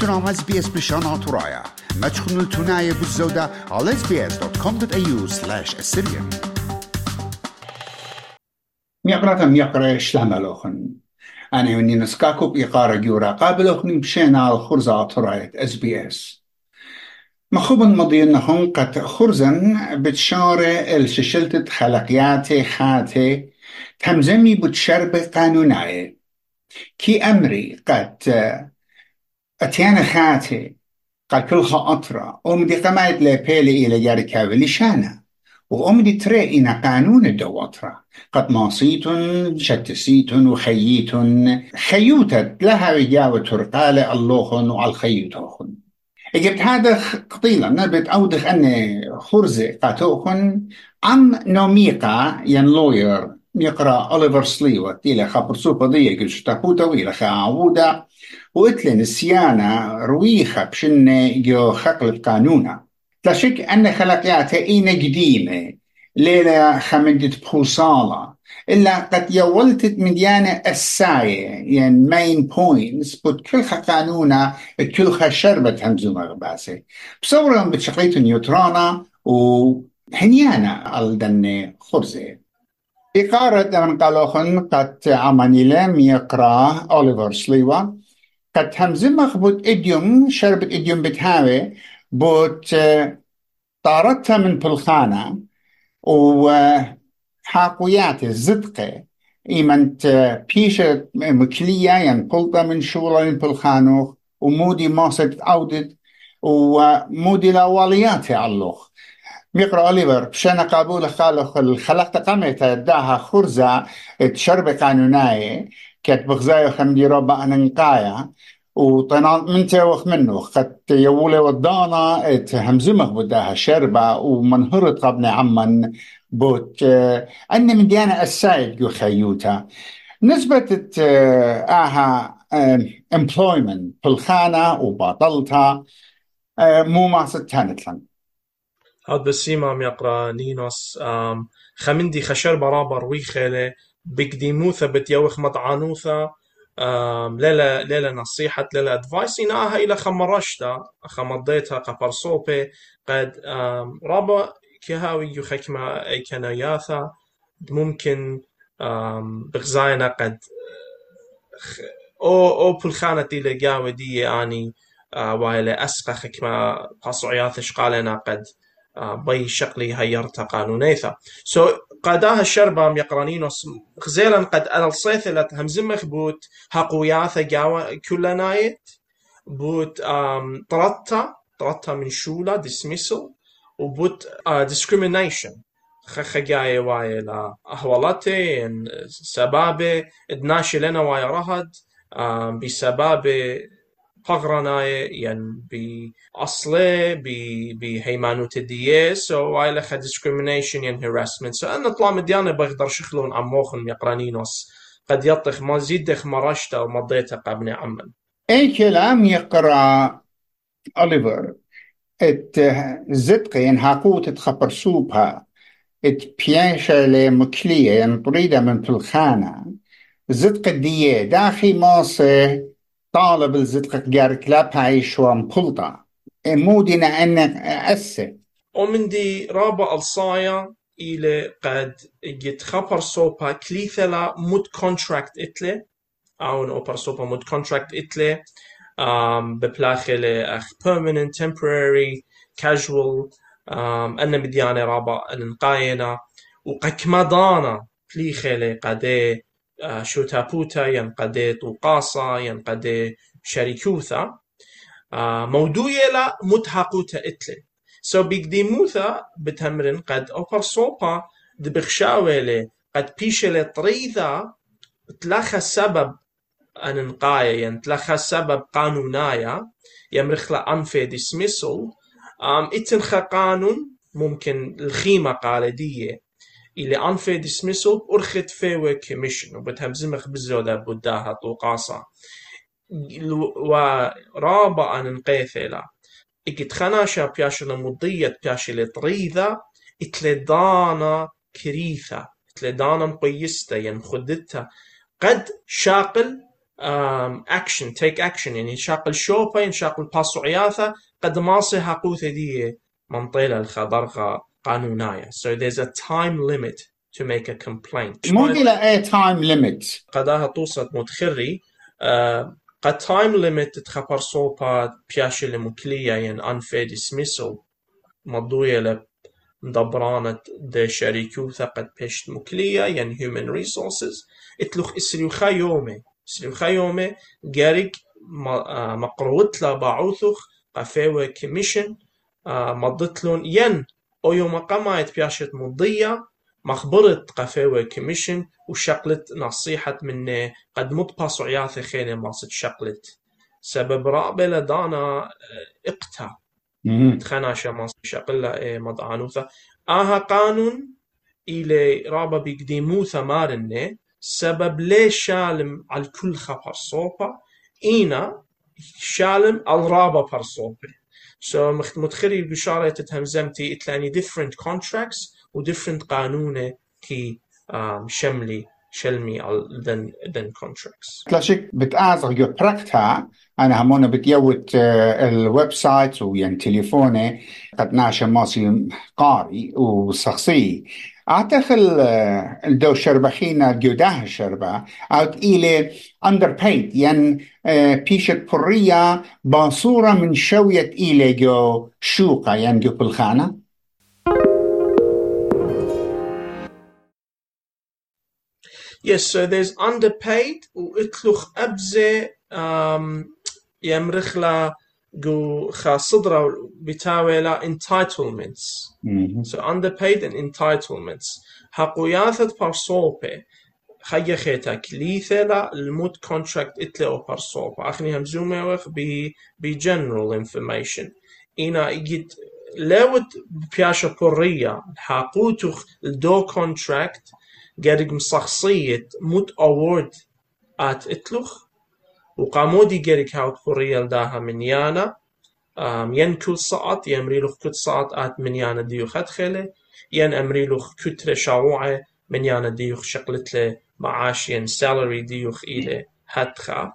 تنام اس بي اس بشان ترايا ما تشخنوا التناية بالزودة على sbs.com.au slash assyrian ميقرة ميقرة شلام لوخن أنا وني نسكاكو بإقارة جورا قابل أخني بشينا على الخرزة تراية اس بي اس مخوبا مضينهم قد خرزن بتشارة الششلتة خلقياتي خاتي تمزمي بتشرب قانوناي كي أمري قد أتيانا خاتي قد كلها أطرا أمدي قمايت لبيلي إلى جاري كاوي لشانا وأمدي تري إن قانون الدواترا قد ماصيتن شتسيتن وخييتن. خيوتت لها وجاوة ترقالة اللوخن وعلى الخيوتوخن جبت هذا قطيلا نبت أودخ أن خرزة قاتوخن. عم نوميقا ين لوير يقرأ أوليفر سليوت إلى خبر سوبا دي قل شتاكوتا وإلى خاعودا وإتلن السيانة رويخة بشن جو خقل قانونا لا أن خلقياتها إينا قديمة ليلة خمدت بخوصالة. إلا قد يولتت مديانة الساية يعني مين بوينتس بوت كلها قانونا كلها شربت همزو مغباسة بصورة بتشقيت نيوترانا وهنيانا الدن خرزة إقارة من قالوخن قد عماني لم يقرأ أوليفر سليوا قد همزو مخبوط إديوم شربت إديوم بتهاوي بوت طارتها من بلخانة وحاقويات الزدقة إيمنت بيشة مكلية ينقلطة من شغلة بلخانوخ ومودي ماسد أودت ومودي الأوليات علوخ. ميقرا أوليفر بشأن قابول خالخ الخلق قمت داها خرزة تشرب قانوناية كت بغزايو خمدي ربا أننقايا وطنا من توخ منه قد يولي ودانا همزمه بداها شربة ومنهرت قبل عمن بوت أن من ديانا السايد جو خيوتا. نسبة آها employment بالخانة وباطلتها مو ما ستانت لن هاد بسيمام يقرأ نينوس خمندي خشر برابر ويخيلة بقديموثة بتيوخ مطعانوثة ليلة ليلة نصيحة ليلة ادفايس إنها إلى خمرشتا خمضيتها قبرصوبي قد رابا كهاوي يخكما أي كناياثا ممكن بغزاينا قد أو أو بالخانة إلى جاوي دي يعني وايلة أسقى خكما قصعياث شقالنا قد بي شقلي هيرتا قانونيثا سو so, قاداها الشربام يقرانينوس خزيلا قد الصيثلة همزمخ بوت هقوياثا جاوا كل نايت بوت طرطة طرطة من شولا dismissal وبوت discrimination. خخ جاي واي لا أهولتي سبابة إدناشي لنا واي رهد بسبابة قغرناي ين بأصله بهيمانوت الدية سو واي لخا discrimination ين harassment. سو أنا طلع مديانة بقدر شخلون عموخن يقرانينوس قد يطخ ما زيدخ مرشتا ومضيتا قبل عمن أي كلام يقرأ أوليفر ات زدق ين هاقوت تخبر سوبها ات بيانشا لمكلية ين طريدة من الخانة زدق الدية داخي ماصه طالب الزدق جار كلاب هاي شو مبلطة مودنا أن أسه ومن دي رابع الصايا إلى قد يتخبر سوبا كليثلا مود كونتراكت إتلي. أو أوبر سوبا مود كونتراكت إتلي. um, ببلاخي أخ permanent temporary casual. um, أنا مديانة رابع نقاينا وقكمدانا كليخي قدي شوتابوتا ينقدي طوقاصا ينقدي شريكوثا موضوعي لا متحقوتا إتلي سو بيقديموثا بتمرن قد أوبر صوبا دبخشاويلي قد بيشلي طريذا تلخى سبب أن نقايا ين تلخى سبب قانونايا. يمرخلا أنفي ديسميسل أم إتنخى قانون ممكن الخيمة قالدية إلى أنفي ديسميسل أرخت فيوي كميشن وبتهمزمخ بزودة بداها طوقاصا ورابا أن نقيثلا إكت خناشا بياشنا مضية بياشي طريذا إتلدانا كريثا إتلدانا مقيستا ين خدتها. قد شاقل اكشن تيك اكشن يعني شاق الشوبة ينشاق الباسو عياثة قد ماصي حقوثة دي منطيلة الخضرغة قانوناية so there's a time limit to make a complaint. مو إلى أي تايم ليميت قداها توصل متخري آه قد تايم ليميت تخبر صوبا بياشي المكلية ين unfair dismissal مضوية ل مدبرانة دا شريكو ثقت بيشت مكلية ين human resources. اتلوخ اسريوخا يومي. اسريوخا يومي جاريك مقروت لا باعوثوخ قفاوة كميشن مضتلون ين. أو يوم قمايت بياشت مضية مخبرت قفاوة كميشن وشقلت نصيحة من قد مطبس عياثة خيني ماصد شقلت سبب رابع لدانا اقتا تخناشا ماصد شقلة إيه مضعنوثة آها قانون إلى رابا بيقدموثة مارنة سبب ليش شالم على كل خبر صوبة إينا شالم الرابا بر صوبة سو متخري بشارة تتهمزمتي إتلاني different contracts و different قانونة كي شملي شلمي than, than contracts. كلاشيك بتآزغ جو براكتها أنا همونا بتيوت الويب سايت وين تليفوني قد ناشا ماسي قاري وشخصي أعتقل الدو شربخينا الجوداه الشربة أو إلي أندر بيت ين بيشت برية باصورة من شوية إلي جو شوقة ين جو بالخانة Yes, so there's underpaid واتلوخ أبزة um, يمرخلا جو خاصدرا بتاويلا entitlements. So underpaid and entitlements. حقوياثة برصوبة خيا خيتا كليثلا الموت contract اتلي أو برصوبة اخني همزومي وخ بي بي general information إنا إجيت لوت بياشا بورية حقوتوخ الدو contract قرق مصخصية موت أورد آت إتلوخ وقامودي قرق هاوت بوريال داها من يانا. ين كل ساعت يمريلوخ كل ساعت آت من يانا ديوخ أدخله ين أمريلوخ كتر شاوعة من يانا ديوخ شقلت له معاش ين سالري ديوخ إلي هدخا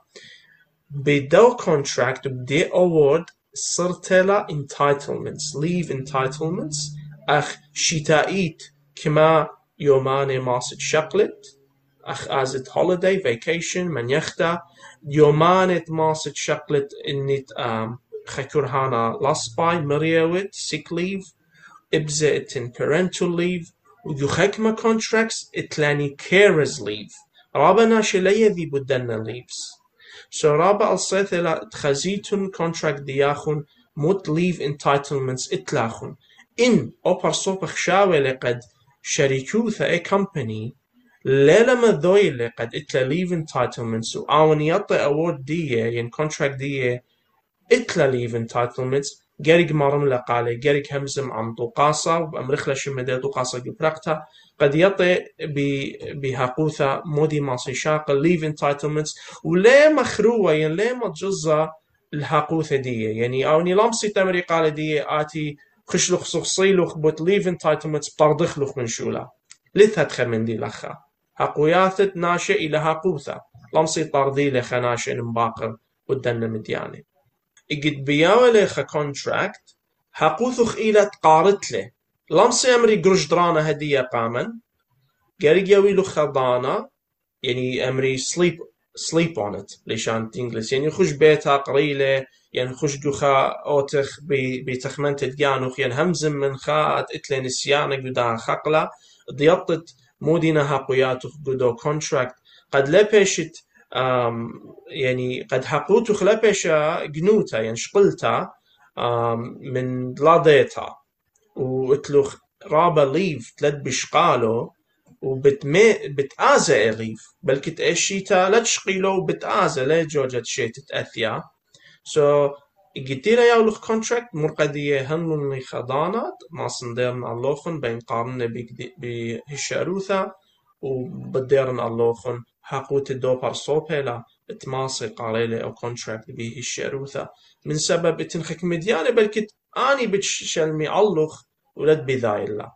بدو كونتراكت أورد صرت له entitlements leave entitlements أخ شتائيت كما يوماني ماسد شقلت. أخ أزت holiday vacation من يختا يومانت ماسد شقلت إنت أم خكرهانا لاسباي مريوت sick leave إبزة parental leave ويخكما contracts إتلاني carers leave. رابنا شلية ذي بدنا leaves. So رابع الصيث إلى تخزيتون contract دياخون موت leave entitlements إتلاخون إن أوبر صوبخ شاوي لقد شريكوثا اي كومباني ليلة ما ذويلة قد اتلا ليف انتايتلمنتس وآون يطي اوورد دية ين كونتراكت دية اتلا ليف انتايتلمنتس جريك مرم لقالي جريك همزم عم طوقاسا وامرخلا شمدي طوقاسا جبرقتا قد يطي بهاقوثا مودي ماسي شاق ليف انتايتلمنتس وليه مخروة ين ليه متجزة الهاقوثة دية. يعني اوني لامسي تمري قال دية آتي خشلوخ سخصيلوخ بوت ليف انتايتلمنتس بطردخلوخ من شولا. لثة تخمن دي لخا. هقوياثت ناشئ إلى هقوثة لمصي طردي لخا ناشئ مباقر ودنا مدياني إجد بياوي لخا كونتراكت هقوثخ إلى تقارت له. لمصي أمري قرش درانا هدية قامن. قريق يوي له خضانا يعني أمري sleep sleep on it ليشان تنجلس يعني خش بيتها قريله يعني خش دوخا اوتخ بتخمنت ديانوخ يعني همزم من خات اتلين سيانة قدا خقلة. ضيطت مودينا هاقوياتوخ قدو كونتراكت قد لبشت يعني قد حقوتوخ لبشا جنوتا يعني شقلتا من لاضيتا واتلوخ رابا ليف تلد بشقالو وبتمي بتآزى إليف بل كت إيشيتا لا تشقيلو بتآزى لا جوجة شيء تتأثيا سو so, قتيلا ياولخ كونتراكت مرقدية هنلن خضانات ما صندرن اللوخن بين قارن بهشاروثا وبديرن اللوخن حقوت الدو برصوبيلا اتماسي قاليلي أو كونتراكت بهشاروثا من سبب مديانة بل كت اني بتشلمي اللوخ ولد بذايلا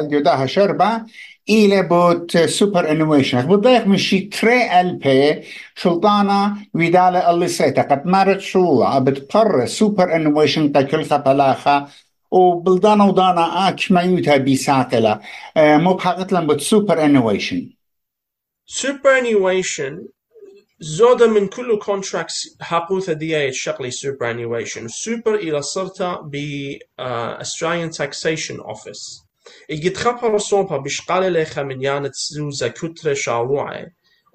الجداها شربة. إلى بوت سوبر انويشن بضيق من شي تري ال بي شلطانة ويدالة اللي سيتا قد مارت شولا بتقر سوبر انويشن تاكل خبلاخة وبلدانا ودانا اكش ما يوتا بيساقلة مو بحقت لهم بوت سوبر انويشن superannuation زودا من كل كونتراكتس حقوثة دي شغلي superannuation. super إلى صرتا ب Australian Taxation Office. يجد خبر صوبها بشقال ليخا من يانا تزوزا كترة شاوعي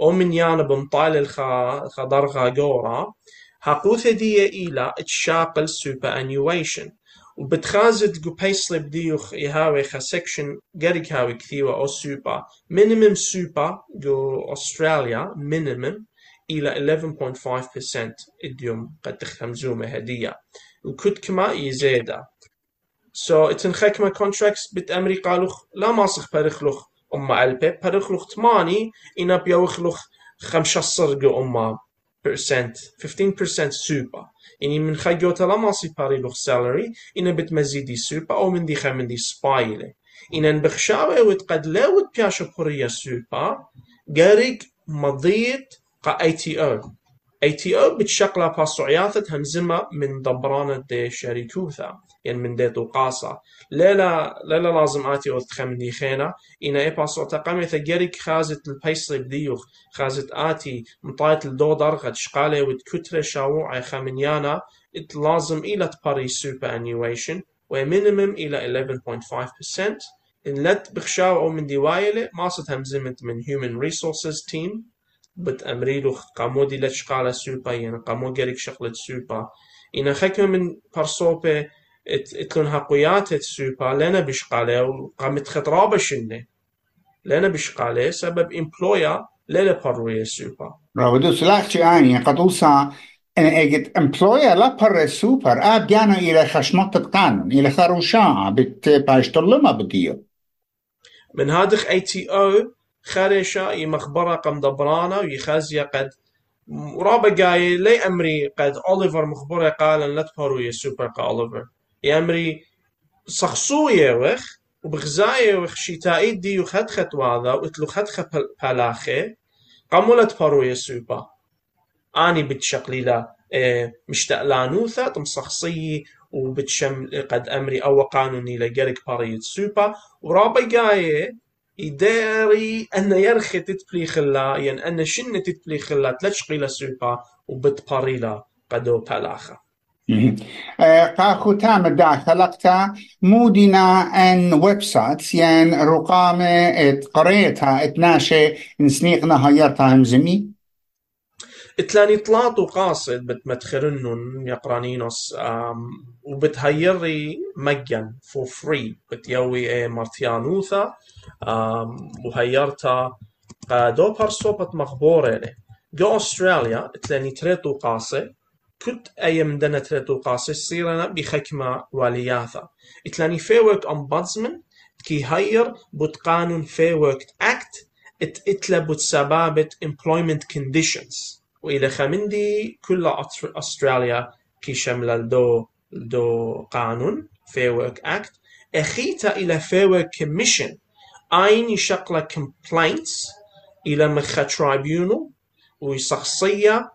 أو من يانا بمطال الخا خضرغا جورا حقوثة دي إلى تشاقل superannuation. وبتخازد جو بيسلب ديوخ يهاوي خا سكشن قرق هاوي كثيوة. أو سوبا minimum سوبا جو أستراليا minimum. إلى 11.5% إديوم قد تخمزومة هدية وكد كما يزيدا. سو so, اتنخكما كونتراكس بت أمريكا لخ لا ماسخ برخلخ أما ألبي. برخلخ تماني إنا بيوخلخ خمشة صرق أما percent 15% سوبا. يعني من خيوتا لا ماسي باري لخ سالري إنا بتمزيدي سوبا أو من دي خمن دي سبايلي إنا نبخشاوي وتقد لا وتبياشا بوريا سوبا. قارق مضيت قا اي تي أو اي تي أو بتشقلا باسوعياثة همزمة من دبرانة دي شريكوثا يعني من دي طوقاسا ليلا ليلا لازم آتي أو تخمني خينا إنا اي باسو تقامي ثقريك خازت البيسلي بديوخ خازت آتي مطايت الدو درغت شقالي ود كترة شاوعي خامنيانا لازم إلى تباري سوبر أنيويشن ومينيمم إلى 11.5% إن لت بخشاو أو من ديوايلة ماصت همزمت من human resources team. بت أمريلو قامودي لتشقالة سوبا يعني قامو جريك شغلة سوبا. إن خكمة من برصوبة اتلون هقويات سوبا لنا بشقالة وقامت خطرابة شنة لنا بشقالة سبب إمبلويا لنا بروية سوبا. راودو سلاخشي آني قدوسا أنا أجد إمبلويا لا بر سوبر آب جانا إلى خشمت القانون إلى خروشا بت بايشتلما بديو من هادخ آي تي أو خرشة يمخبرة قم دبرانا ويخازيا قد ورابا قاي لي أمري قد أوليفر مخبرة قال لا تبارو يا سوبر قا أوليفر يا أمري صخصوية وخ وبغزاية وخ شتائد دي وخد خد واذا وتلو خد خد بلاخي لا تبارو يا سوبر أني بتشقليلا إيه مشتقلانوثا تمصخصي وبتشم قد أمري أو قانوني لجرك باريت سوبر ورابا قايه يداري أن يرخي تتبلي خلا ين أن شنة تتبلي خلا تلشقي لسوبا وبتباريلا قدو بلاخا قاخو تام دا خلقتا مودنا أن ويب سايت ين رقامة قريتها إتناشي نسنيقنا هيرتها همزمي. إتلاني طلعت وقاصد بتمتخرنن يقرانينوس وبتهيري مجان فور فري بتيوي مرتيانوثا وهيرتا قادو برصوبة مخبورة جو أستراليا اتلاني تريتو قاصي كنت أيام دنا تريتو قاصي سيرنا بخكمة والياثا اتلاني فيورك أمبادزمن كي هير بوت قانون فيورك أكت ات اتلا بوت سبابت employment conditions وإلى خمندي كل أستراليا كي شمل الدو دو قانون فيورك أكت أخيتا إلى فيورك كميشن أين شقلة complaints إلى مخا tribunal وشخصية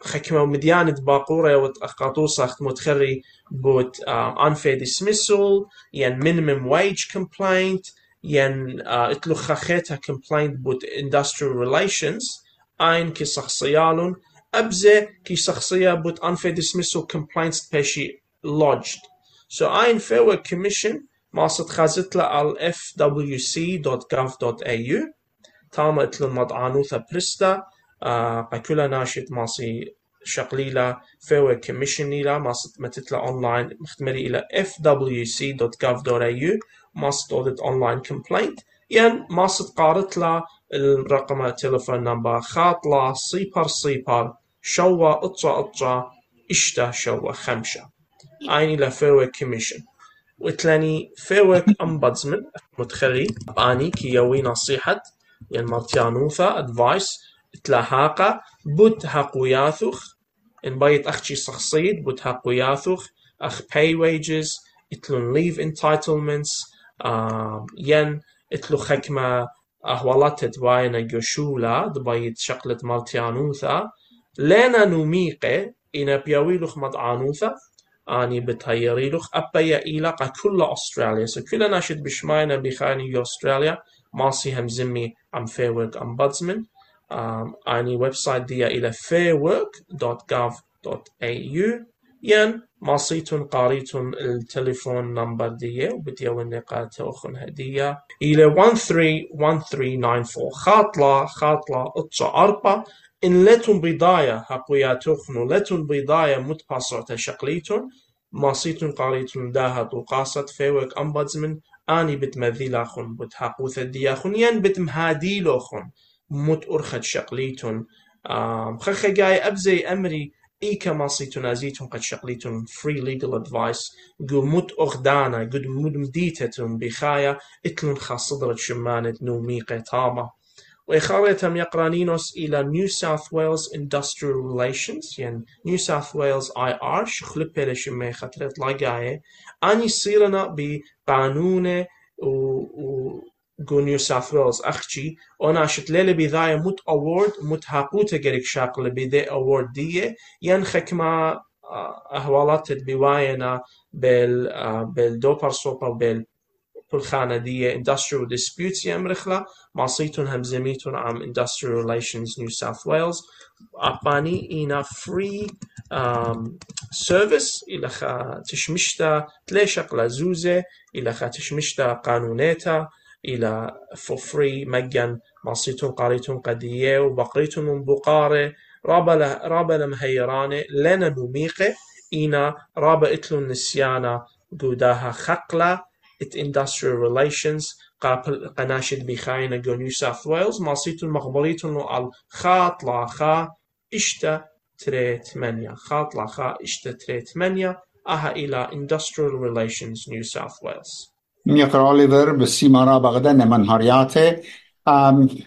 خكمة مديانة باقورة وتقاطوسة اختمو تخري بوت unfair dismissal ين minimum wage complaint ين اتلو خخيتها complaint بوت industrial relations أين كي شخصيالون أبزة كي شخصية بوت unfair dismissal complaints بشي lodged so أين fair commission ماست خازتلا على fwc.gov.au تاما اتلو مضعانوثا برستا قكولا ناشط ماسي شقليلا فيوي كميشنيلا ماست متتلا اونلاين مختمري إلى fwc.gov.au ماست اودت اونلاين كومبلينت ين ماست قارتلا الرقم تليفون نمبر خاطلا صيبر صيبر شوا اطشا اطشا اشتا شوا خمشة عيني لفيوي كميشن وتلاني فيوك أمبادزمن متخلي باني كي يوي نصيحة ين مرتيانوثا أدفايس تلاحاقة بوت هاقو ياثوخ ان بايت أخشي شخصيد بوت هاقو ياثوخ أخ pay wages إتلون leave entitlements ين إتلو خكمة أهوالات تدواينا جوشولا دبايت شقلت مالتيانوثا لنا نوميقة إنا بيويلوخ مدعانوثا اني بطياري لوخ ابيا ايلاقا كل استراليا سو كل ناشد بشماينا بخاني يو استراليا ماسي هم زمي ام فير ورك امبودسمان um, اني ويب سايت ديا إلى fairwork.gov.au ين ماسيتون قاريتون التليفون نمبر ديا وبديا والنقاط اخن هدية إلى 131394 خاطلة خاطلة 4 إن إنلتون بضايا تخنو لتون بضايا تشقليتون ما ماسيتون قاريتون داها تقاصة فيوك أمبادزمن آني بتمذيل بتمذيلاخن بتحقوث الدي الدياخن ين بتمهاديل بتمهاديلوخن مت أرخد شقليتون خخي جاي أبزي أمري إي كما ماسيتون أزيتون قد شقليتون free legal advice جو مت أخدانا قد مدمديتتون بخايا إتلون خاصدرت شمانت نومي طابة تامة وإخارتهم يقرانينوس إلى New South Wales Industrial Relations يعني New South Wales IR شخلبة لشمي خطرت لاقاية أني صيرنا بقانون و, جو نيو ساوث ويلز أخشي أنا شت ليلة بذاية مت أورد مت هاقوتا جريك شاقل بذي أورد دي ين خكما أهوالات بواينا بال بالدوبر سوبر بال بالخانة دي industrial disputes يمرخلا. ماسيتون هم زميتون عم industrial relations New South Wales. أباني إينا free um, service. إلى خا تشمشتا تليشق لزوزة إلى خا تشمشتا قانونيتا. إلى for free مجان ماسيتون قاريتون قدية وبقريتون من بقارة. رابا رابا مهيرانة. لنا نميقة إينا رابا إتلو نسيانا قوداها خقلة ات industrial relations قناشد بخاينة جو نيو ساوث ويلز ماسيتون مقبليتون على خاط لا خا اشتا تري ثمانية خاط لا خا اشتا تري ثمانية أها إلى industrial relations نيو ساوث ويلز ميقرا اوليفر بالسيمارا بغدان من هرياته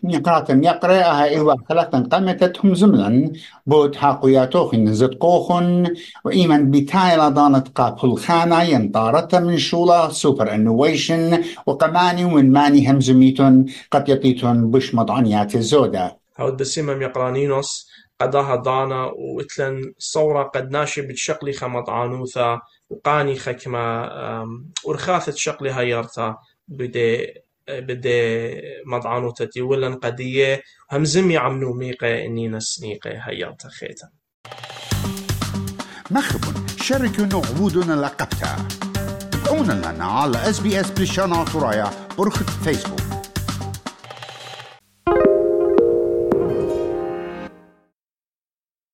نقراتن. يقرأ أها إيوا خلقتن قمتتهم زملا. بود حاقياتوخن زدقوخن وإيمن بتايلا دانت قابل خانة ينطارت من شولا. سوبر انويشن وقماني ومن ماني همزميتون قد يطيتون بش مضعنيات الزودة هود بسيمم يقرانينوس. قداها دانا. وإتلن صورة قد ناشي بتشقلي خمط عنوثا وقاني خكما ورخاثة شقلي هايرتا بدي بدي مضعانو تتي ولا قدية همزم يعملو ميقة إني نسنيقة. هيارتا خيتا. مخبن شاركوا عبودنا لقبتا. تابعونا لنا على اس بي اس بريشانا ترايا برخة فيسبوك.